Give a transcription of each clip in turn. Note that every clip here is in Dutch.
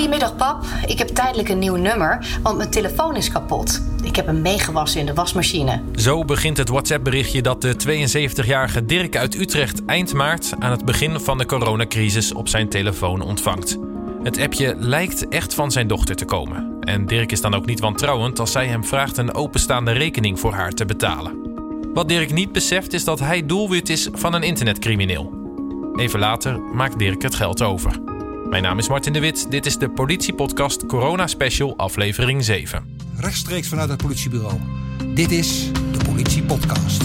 Goedemiddag pap, ik heb tijdelijk een nieuw nummer, want mijn telefoon is kapot. Ik heb hem meegewassen in de wasmachine. Zo begint het WhatsApp-berichtje dat de 72-jarige Dirk uit Utrecht eind maart aan het begin van de coronacrisis op zijn telefoon ontvangt. Het appje lijkt echt van zijn dochter te komen. En Dirk is dan ook niet wantrouwend als zij hem vraagt een openstaande rekening voor haar te betalen. Wat Dirk niet beseft is dat hij doelwit is van een internetcrimineel. Even later maakt Dirk het geld over. Mijn naam is Martin de Wit. Dit is de politiepodcast Corona Special aflevering 7. Rechtstreeks vanuit het politiebureau. Dit is de politiepodcast.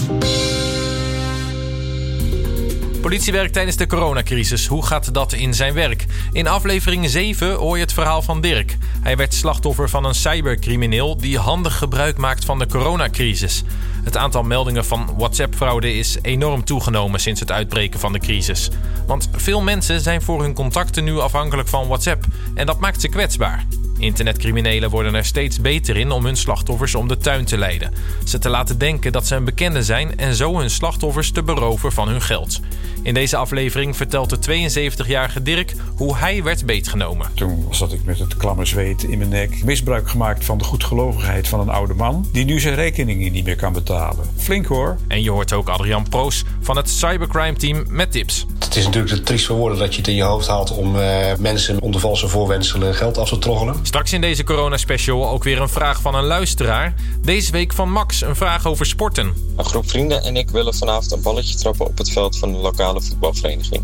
Politiewerk tijdens de coronacrisis. Hoe gaat dat in zijn werk? In aflevering 7 hoor je het verhaal van Dirk. Hij werd slachtoffer van een cybercrimineel die handig gebruik maakt van de coronacrisis. Het aantal meldingen van WhatsApp-fraude is enorm toegenomen sinds het uitbreken van de crisis. Want veel mensen zijn voor hun contacten nu afhankelijk van WhatsApp en dat maakt ze kwetsbaar. Internetcriminelen worden er steeds beter in om hun slachtoffers om de tuin te leiden. Ze te laten denken dat ze een bekende zijn en zo hun slachtoffers te beroven van hun geld. In deze aflevering vertelt de 72-jarige Dirk hoe hij werd beetgenomen. Toen zat ik met het klamme zweet in mijn nek. Misbruik gemaakt van de goedgelovigheid van een oude man... die nu zijn rekeningen niet meer kan betalen. Flink hoor. En je hoort ook Adrian Proos van het cybercrime team met tips. Het is natuurlijk te triest voor woorden dat je het in je hoofd haalt... om uh, mensen onder valse voorwenselen geld af te troggelen. Straks in deze corona-special ook weer een vraag van een luisteraar. Deze week van Max, een vraag over sporten. Een groep vrienden en ik willen vanavond een balletje trappen op het veld van de lokale voetbalvereniging.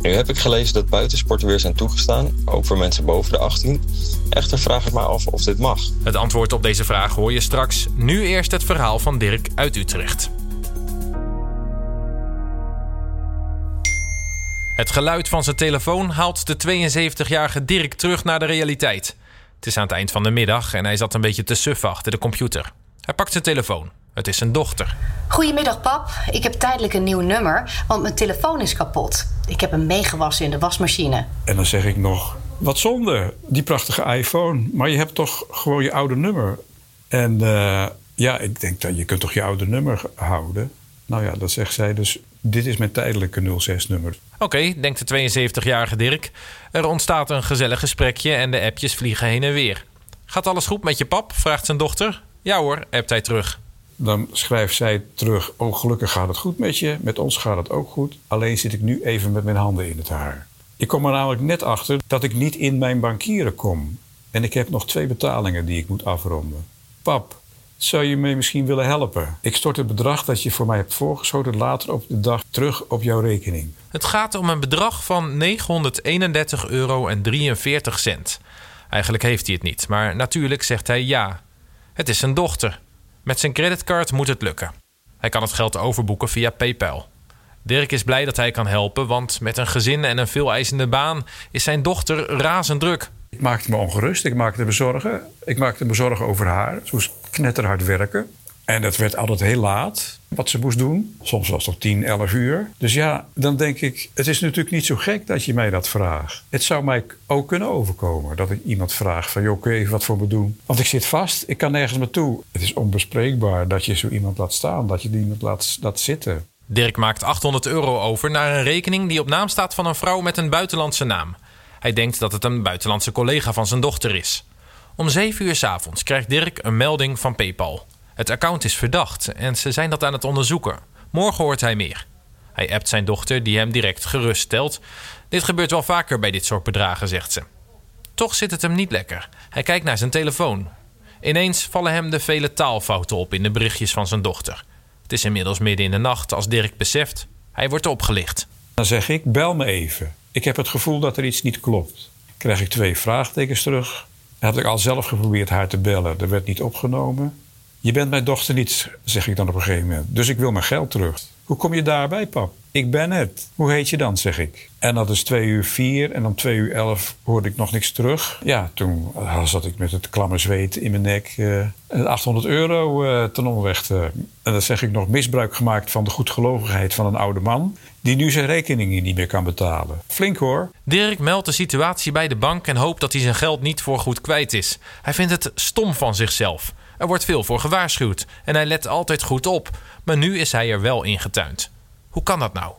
Nu heb ik gelezen dat buitensporten weer zijn toegestaan, ook voor mensen boven de 18. Echter vraag ik me af of dit mag. Het antwoord op deze vraag hoor je straks. Nu eerst het verhaal van Dirk uit Utrecht. Het geluid van zijn telefoon haalt de 72-jarige Dirk terug naar de realiteit. Het is aan het eind van de middag en hij zat een beetje te suffen achter de computer. Hij pakt zijn telefoon. Het is zijn dochter. Goedemiddag pap, ik heb tijdelijk een nieuw nummer, want mijn telefoon is kapot. Ik heb hem meegewassen in de wasmachine. En dan zeg ik nog, wat zonde, die prachtige iPhone. Maar je hebt toch gewoon je oude nummer. En uh, ja, ik denk dat je kunt toch je oude nummer houden. Nou ja, dat zegt zij dus. Dit is mijn tijdelijke 06-nummer. Oké, denkt de 72-jarige Dirk. Er ontstaat een gezellig gesprekje en de appjes vliegen heen en weer. Gaat alles goed met je pap? vraagt zijn dochter. Ja hoor, appt hij terug. Dan schrijft zij terug: Oh, gelukkig gaat het goed met je. Met ons gaat het ook goed. Alleen zit ik nu even met mijn handen in het haar. Ik kom er namelijk net achter dat ik niet in mijn bankieren kom. En ik heb nog twee betalingen die ik moet afronden. Pap, zou je me misschien willen helpen? Ik stort het bedrag dat je voor mij hebt voorgeschoten later op de dag terug op jouw rekening. Het gaat om een bedrag van 931,43 euro. Eigenlijk heeft hij het niet, maar natuurlijk zegt hij ja. Het is zijn dochter. Met zijn creditcard moet het lukken. Hij kan het geld overboeken via PayPal. Dirk is blij dat hij kan helpen, want met een gezin en een veel eisende baan is zijn dochter razend druk. Ik maakte me ongerust, ik maakte me zorgen. Ik maakte me zorgen over haar. Ze moest knetterhard werken. En dat werd altijd heel laat, wat ze moest doen. Soms was het tot 10, 11 uur. Dus ja, dan denk ik, het is natuurlijk niet zo gek dat je mij dat vraagt. Het zou mij ook kunnen overkomen dat ik iemand vraag van... joh, kun je even wat voor me doen? Want ik zit vast, ik kan nergens naartoe. Het is onbespreekbaar dat je zo iemand laat staan, dat je die iemand laat, laat zitten. Dirk maakt 800 euro over naar een rekening die op naam staat van een vrouw met een buitenlandse naam. Hij denkt dat het een buitenlandse collega van zijn dochter is. Om 7 uur s avonds krijgt Dirk een melding van PayPal. Het account is verdacht en ze zijn dat aan het onderzoeken. Morgen hoort hij meer. Hij appt zijn dochter, die hem direct geruststelt. Dit gebeurt wel vaker bij dit soort bedragen, zegt ze. Toch zit het hem niet lekker. Hij kijkt naar zijn telefoon. Ineens vallen hem de vele taalfouten op in de berichtjes van zijn dochter. Het is inmiddels midden in de nacht als Dirk beseft. Hij wordt opgelicht. Dan zeg ik: bel me even. Ik heb het gevoel dat er iets niet klopt. Krijg ik twee vraagtekens terug. Heb ik al zelf geprobeerd haar te bellen. Er werd niet opgenomen. Je bent mijn dochter niet, zeg ik dan op een gegeven moment. Dus ik wil mijn geld terug. Hoe kom je daarbij, pap? Ik ben het. Hoe heet je dan, zeg ik. En dat is twee uur vier en om twee uur elf hoorde ik nog niks terug. Ja, toen zat ik met het klamme zweet in mijn nek. Uh, 800 euro uh, ten onrechte. En dan zeg ik nog misbruik gemaakt van de goedgelovigheid van een oude man... die nu zijn rekeningen niet meer kan betalen. Flink hoor. Dirk meldt de situatie bij de bank en hoopt dat hij zijn geld niet voor goed kwijt is. Hij vindt het stom van zichzelf. Er wordt veel voor gewaarschuwd en hij let altijd goed op. Maar nu is hij er wel ingetuind. Hoe kan dat nou?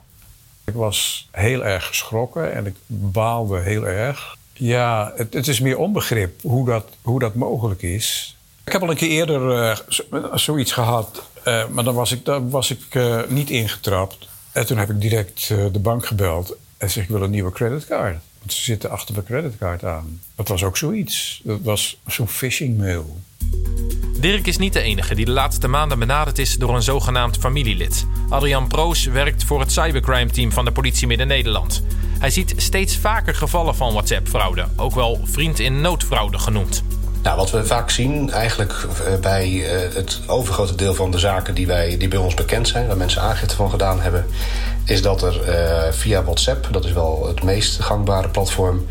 Ik was heel erg geschrokken en ik baalde heel erg. Ja, het, het is meer onbegrip hoe dat, hoe dat mogelijk is. Ik heb al een keer eerder eh, zo- zoiets gehad, eh, maar dan was ik, dan was ik eh, niet ingetrapt. En toen heb ik direct de bank gebeld en zeg ik wil een nieuwe creditcard. Want ze zitten achter mijn creditcard aan. Dat was ook zoiets. Dat was zo'n phishing mail. Dirk is niet de enige die de laatste maanden benaderd is door een zogenaamd familielid. Adrian Proos werkt voor het cybercrime-team van de politie Midden-Nederland. Hij ziet steeds vaker gevallen van WhatsApp-fraude, ook wel vriend in noodfraude genoemd. Nou, wat we vaak zien, eigenlijk eh, bij eh, het overgrote deel van de zaken die, wij, die bij ons bekend zijn, waar mensen aangifte van gedaan hebben, is dat er eh, via WhatsApp, dat is wel het meest gangbare platform,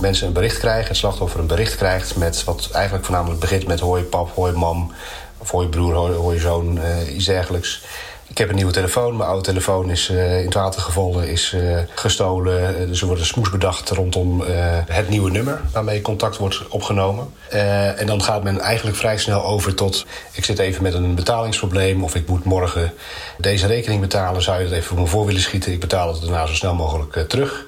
mensen een bericht krijgen, het slachtoffer een bericht krijgt met wat eigenlijk voornamelijk begint met hoi pap, hoi mam, of hoi broer, hoi, zoon, iets dergelijks. Ik heb een nieuwe telefoon. Mijn oude telefoon is eh, in het water gevallen, is eh, gestolen. Eh, dus er wordt smoes bedacht rondom eh, het nieuwe nummer waarmee contact wordt opgenomen. Eh, en dan gaat men eigenlijk vrij snel over tot... ik zit even met een betalingsprobleem of ik moet morgen deze rekening betalen. Zou je dat even voor me voor willen schieten? Ik betaal het daarna zo snel mogelijk eh, terug.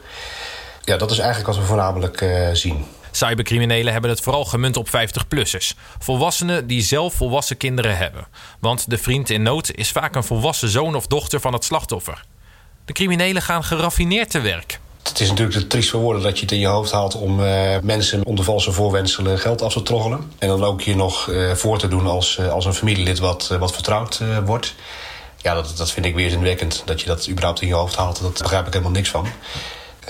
Ja, dat is eigenlijk wat we voornamelijk eh, zien. Cybercriminelen hebben het vooral gemunt op 50-plussers. Volwassenen die zelf volwassen kinderen hebben. Want de vriend in nood is vaak een volwassen zoon of dochter van het slachtoffer. De criminelen gaan geraffineerd te werk. Het is natuurlijk te triest voor woorden dat je het in je hoofd haalt om eh, mensen onder valse voorwenselen geld af te troggelen. En dan ook je nog eh, voor te doen als, eh, als een familielid wat, wat vertrouwd wordt. Ja, dat, dat vind ik weerzinwekkend. Dat je dat überhaupt in je hoofd haalt, daar begrijp ik helemaal niks van.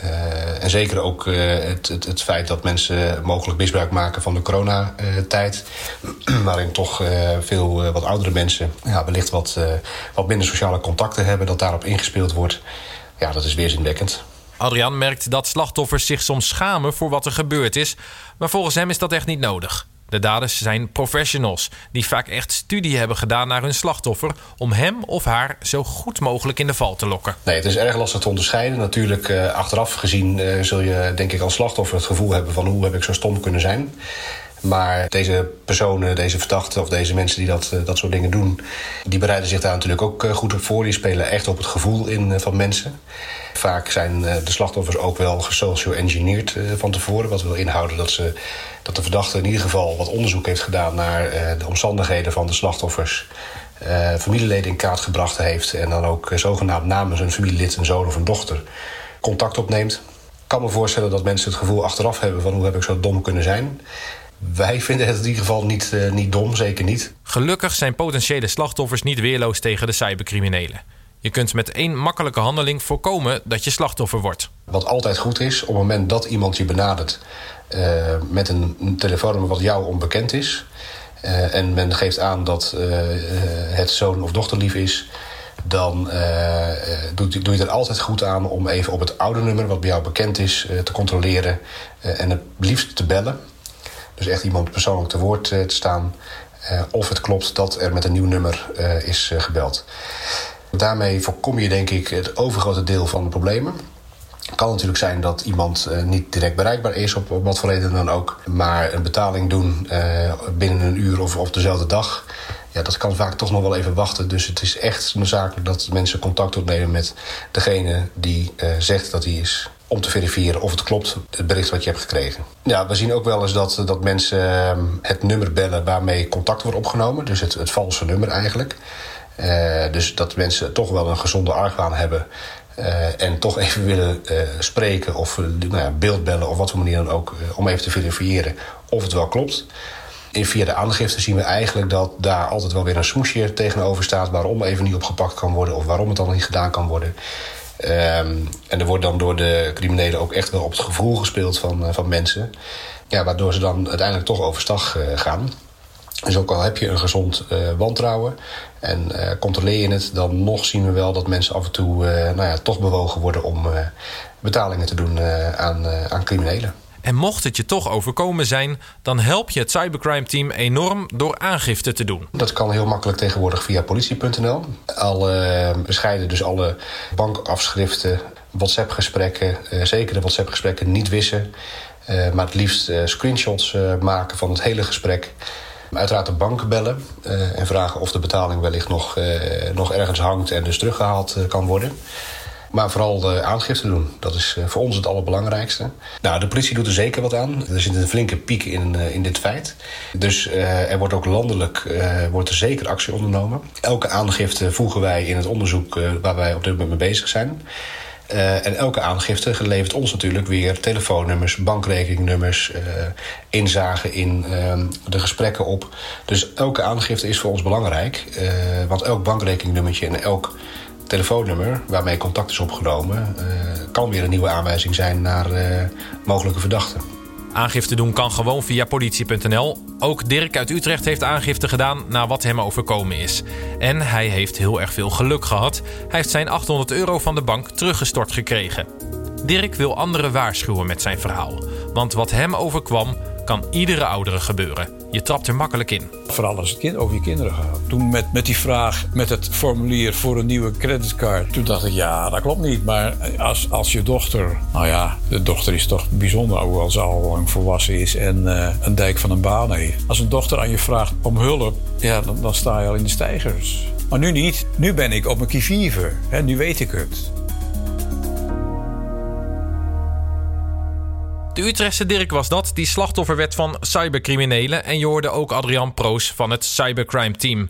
Eh, en zeker ook eh, het, het, het feit dat mensen mogelijk misbruik maken van de coronatijd. waarin toch eh, veel wat oudere mensen ja, wellicht wat, wat minder sociale contacten hebben. Dat daarop ingespeeld wordt. Ja, dat is weerzinwekkend. Adriaan merkt dat slachtoffers zich soms schamen voor wat er gebeurd is. Maar volgens hem is dat echt niet nodig. De daders zijn professionals die vaak echt studie hebben gedaan naar hun slachtoffer om hem of haar zo goed mogelijk in de val te lokken. Nee, het is erg lastig te onderscheiden. Natuurlijk, eh, achteraf gezien eh, zul je denk ik als slachtoffer het gevoel hebben van hoe heb ik zo stom kunnen zijn. Maar deze personen, deze verdachten of deze mensen die dat, eh, dat soort dingen doen, die bereiden zich daar natuurlijk ook eh, goed op voor. Die spelen echt op het gevoel in eh, van mensen. Vaak zijn de slachtoffers ook wel gesocial engineerd eh, van tevoren. Wat wil inhouden dat, ze, dat de verdachte in ieder geval wat onderzoek heeft gedaan naar de omstandigheden van de slachtoffers. familieleden in kaart gebracht heeft. En dan ook zogenaamd namens een familielid, een zoon of een dochter, contact opneemt. Ik kan me voorstellen dat mensen het gevoel achteraf hebben van hoe heb ik zo dom kunnen zijn. Wij vinden het in ieder geval niet, eh, niet dom, zeker niet. Gelukkig zijn potentiële slachtoffers niet weerloos tegen de cybercriminelen. Je kunt met één makkelijke handeling voorkomen dat je slachtoffer wordt. Wat altijd goed is, op het moment dat iemand je benadert eh, met een, telefoonnummer wat jou onbekend is. eh, en men geeft aan dat het zoon of dochterlief is. Dan doe, je- doe je er altijd goed aan om even op het oude nummer, wat bij jou bekend is, te controleren. en het liefst te bellen. Dus echt iemand persoonlijk te woord eh, te staan. eh, of het klopt dat er met een nieuw nummer eh, is gebeld. Daarmee voorkom je denk ik het overgrote deel van de problemen. Het kan natuurlijk zijn dat iemand niet direct bereikbaar is, op, wat voor reden dan ook. Maar een betaling doen binnen een uur of op dezelfde dag. Ja, dat kan vaak toch nog wel even wachten. Dus het is echt noodzakelijk dat mensen contact opnemen met degene die zegt dat hij is. Om te verifiëren of het klopt, het bericht wat je hebt gekregen. Ja, we zien ook wel eens dat, dat mensen eh, het nummer bellen waarmee contact wordt opgenomen. Dus het, het valse nummer eigenlijk. Eh, dus dat mensen toch wel een gezonde argwaan hebben. eh, en toch even willen eh, spreken of eh, nou ja, beeldbellen of wat voor manier dan ook. eh, om even te verifiëren of het wel klopt. En via de aangifte zien we eigenlijk dat daar altijd wel weer een smoesje tegenover staat. waarom even niet opgepakt kan worden of waarom het dan niet gedaan kan worden. Ehm, en er wordt dan door de criminelen ook echt wel op het gevoel gespeeld van, eh, van mensen. Ja, waardoor ze dan uiteindelijk toch overstag eh, gaan. Dus ook al heb je een gezond eh, wantrouwen en controleer je het, dan nog zien we wel dat mensen af en toe nou ja, toch bewogen worden om betalingen te doen aan, aan criminelen. En mocht het je toch overkomen zijn, dan help je het cybercrime team enorm door aangifte te doen. Dat kan heel makkelijk tegenwoordig via politie.nl. Alle bescheiden, dus alle bankafschriften, WhatsApp-gesprekken, eh, zeker de WhatsApp-gesprekken niet wissen. eh, maar het liefst eh, screenshots eh, maken van het hele gesprek. Uiteraard de bank bellen eh, en vragen of de betaling wellicht nog, eh, nog ergens hangt en dus teruggehaald eh, kan worden. Maar vooral de aangifte doen. Dat is voor ons het allerbelangrijkste. Nou, de politie doet er zeker wat aan. Er zit een flinke piek in, in dit feit. Dus er wordt ook landelijk wordt er zeker actie ondernomen. Elke aangifte voegen wij in het onderzoek waar wij op dit moment mee bezig zijn. En elke aangifte levert ons natuurlijk weer telefoonnummers, bankrekeningnummers, uh, inzagen in uh, de gesprekken op. Dus elke aangifte is voor ons belangrijk. Want elk bankrekeningnummertje en elk telefoonnummer waarmee contact is opgenomen, kan weer een nieuwe aanwijzing zijn naar mogelijke verdachten. Aangifte doen kan gewoon via politie.nl. Ook Dirk uit Utrecht heeft aangifte gedaan na wat hem overkomen is. En hij heeft heel erg veel geluk gehad. Hij heeft zijn 800 euro van de bank teruggestort gekregen. Dirk wil anderen waarschuwen met zijn verhaal. Want wat hem overkwam, kan iedere oudere gebeuren. Je trapt er makkelijk in. Vooral als het kind over je kinderen gaat. Toen met, met die vraag, met het formulier voor een nieuwe creditcard. Toen dacht ik, ja, dat klopt niet. Maar als, als je dochter... Nou ja, de dochter is toch bijzonder, hoewel ze al lang volwassen is... en uh, een dijk van een baan heeft. Als een dochter aan je vraagt om hulp, ja, dan, dan sta je al in de stijgers. Maar nu niet. Nu ben ik op mijn kievieven. Nu weet ik het. De Utrechtse Dirk was dat, die slachtoffer werd van cybercriminelen. En je hoorde ook Adrian Proos van het Cybercrime Team.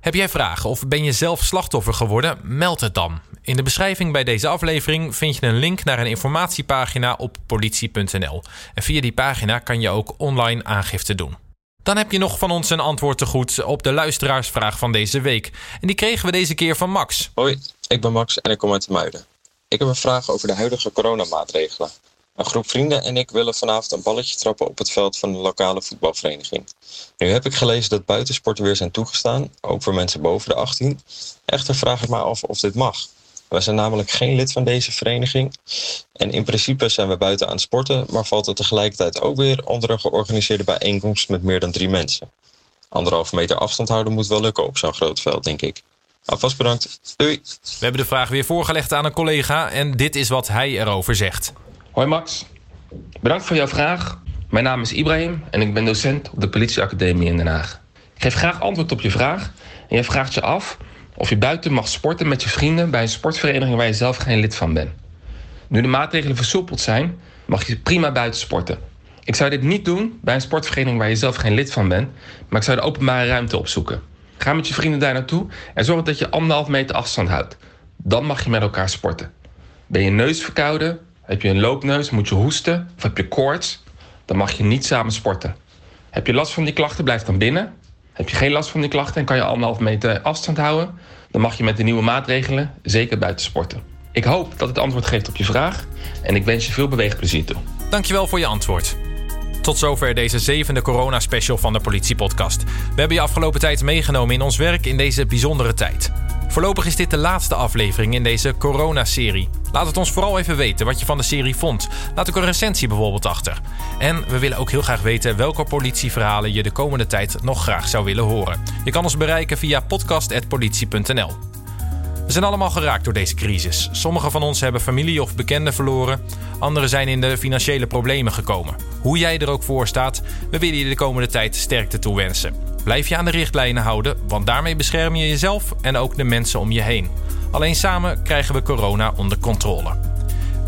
Heb jij vragen of ben je zelf slachtoffer geworden? Meld het dan. In de beschrijving bij deze aflevering vind je een link naar een informatiepagina op politie.nl. En via die pagina kan je ook online aangifte doen. Dan heb je nog van ons een antwoord te goed op de luisteraarsvraag van deze week. En die kregen we deze keer van Max. Hoi, ik ben Max en ik kom uit de Muiden. Ik heb een vraag over de huidige coronamaatregelen. Een groep vrienden en ik willen vanavond een balletje trappen op het veld van de lokale voetbalvereniging. Nu heb ik gelezen dat buitensporten weer zijn toegestaan, ook voor mensen boven de 18. Echter vraag ik me af of dit mag. Wij zijn namelijk geen lid van deze vereniging. En in principe zijn we buiten aan het sporten, maar valt het tegelijkertijd ook weer onder een georganiseerde bijeenkomst met meer dan drie mensen. Anderhalve meter afstand houden moet wel lukken op zo'n groot veld, denk ik. Alvast bedankt. Doei. We hebben de vraag weer voorgelegd aan een collega en dit is wat hij erover zegt. Hoi Max, bedankt voor jouw vraag. Mijn naam is Ibrahim en ik ben docent op de politieacademie in Den Haag. Ik geef graag antwoord op je vraag. En jij vraagt je af of je buiten mag sporten met je vrienden bij een sportvereniging waar je zelf geen lid van bent. Nu de maatregelen versoepeld zijn, mag je prima buiten sporten. Ik zou dit niet doen bij een sportvereniging waar je zelf geen lid van bent, maar ik zou de openbare ruimte opzoeken. Ga met je vrienden daar naartoe en zorg dat je anderhalf meter afstand houdt. Dan mag je met elkaar sporten. Ben je neus verkouden heb je een loopneus, moet je hoesten of heb je koorts, dan mag je niet samen sporten. Heb je last van die klachten, blijf dan binnen. Heb je geen last van die klachten en kan je anderhalf meter afstand houden, dan mag je met de nieuwe maatregelen zeker buiten sporten. Ik hoop dat het antwoord geeft op je vraag en ik wens je veel beweegplezier toe. Dankjewel voor je antwoord. Tot zover deze zevende corona-special van de Politiepodcast. We hebben je afgelopen tijd meegenomen in ons werk in deze bijzondere tijd. Voorlopig is dit de laatste aflevering in deze corona-serie. Laat het ons vooral even weten wat je van de serie vond. Laat ook een recensie bijvoorbeeld achter. En we willen ook heel graag weten welke politieverhalen je de komende tijd nog graag zou willen horen. Je kan ons bereiken via podcast.politie.nl. We zijn allemaal geraakt door deze crisis. Sommigen van ons hebben familie of bekenden verloren. Anderen zijn in de financiële problemen gekomen. Hoe jij er ook voor staat, we willen je de komende tijd sterkte toewensen. Blijf je aan de richtlijnen houden, want daarmee bescherm je jezelf en ook de mensen om je heen. Alleen samen krijgen we corona onder controle.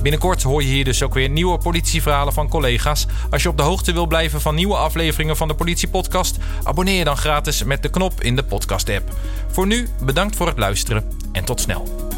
Binnenkort hoor je hier dus ook weer nieuwe politieverhalen van collega's. Als je op de hoogte wil blijven van nieuwe afleveringen van de Politiepodcast, abonneer je dan gratis met de knop in de podcast-app. Voor nu, bedankt voor het luisteren en tot snel.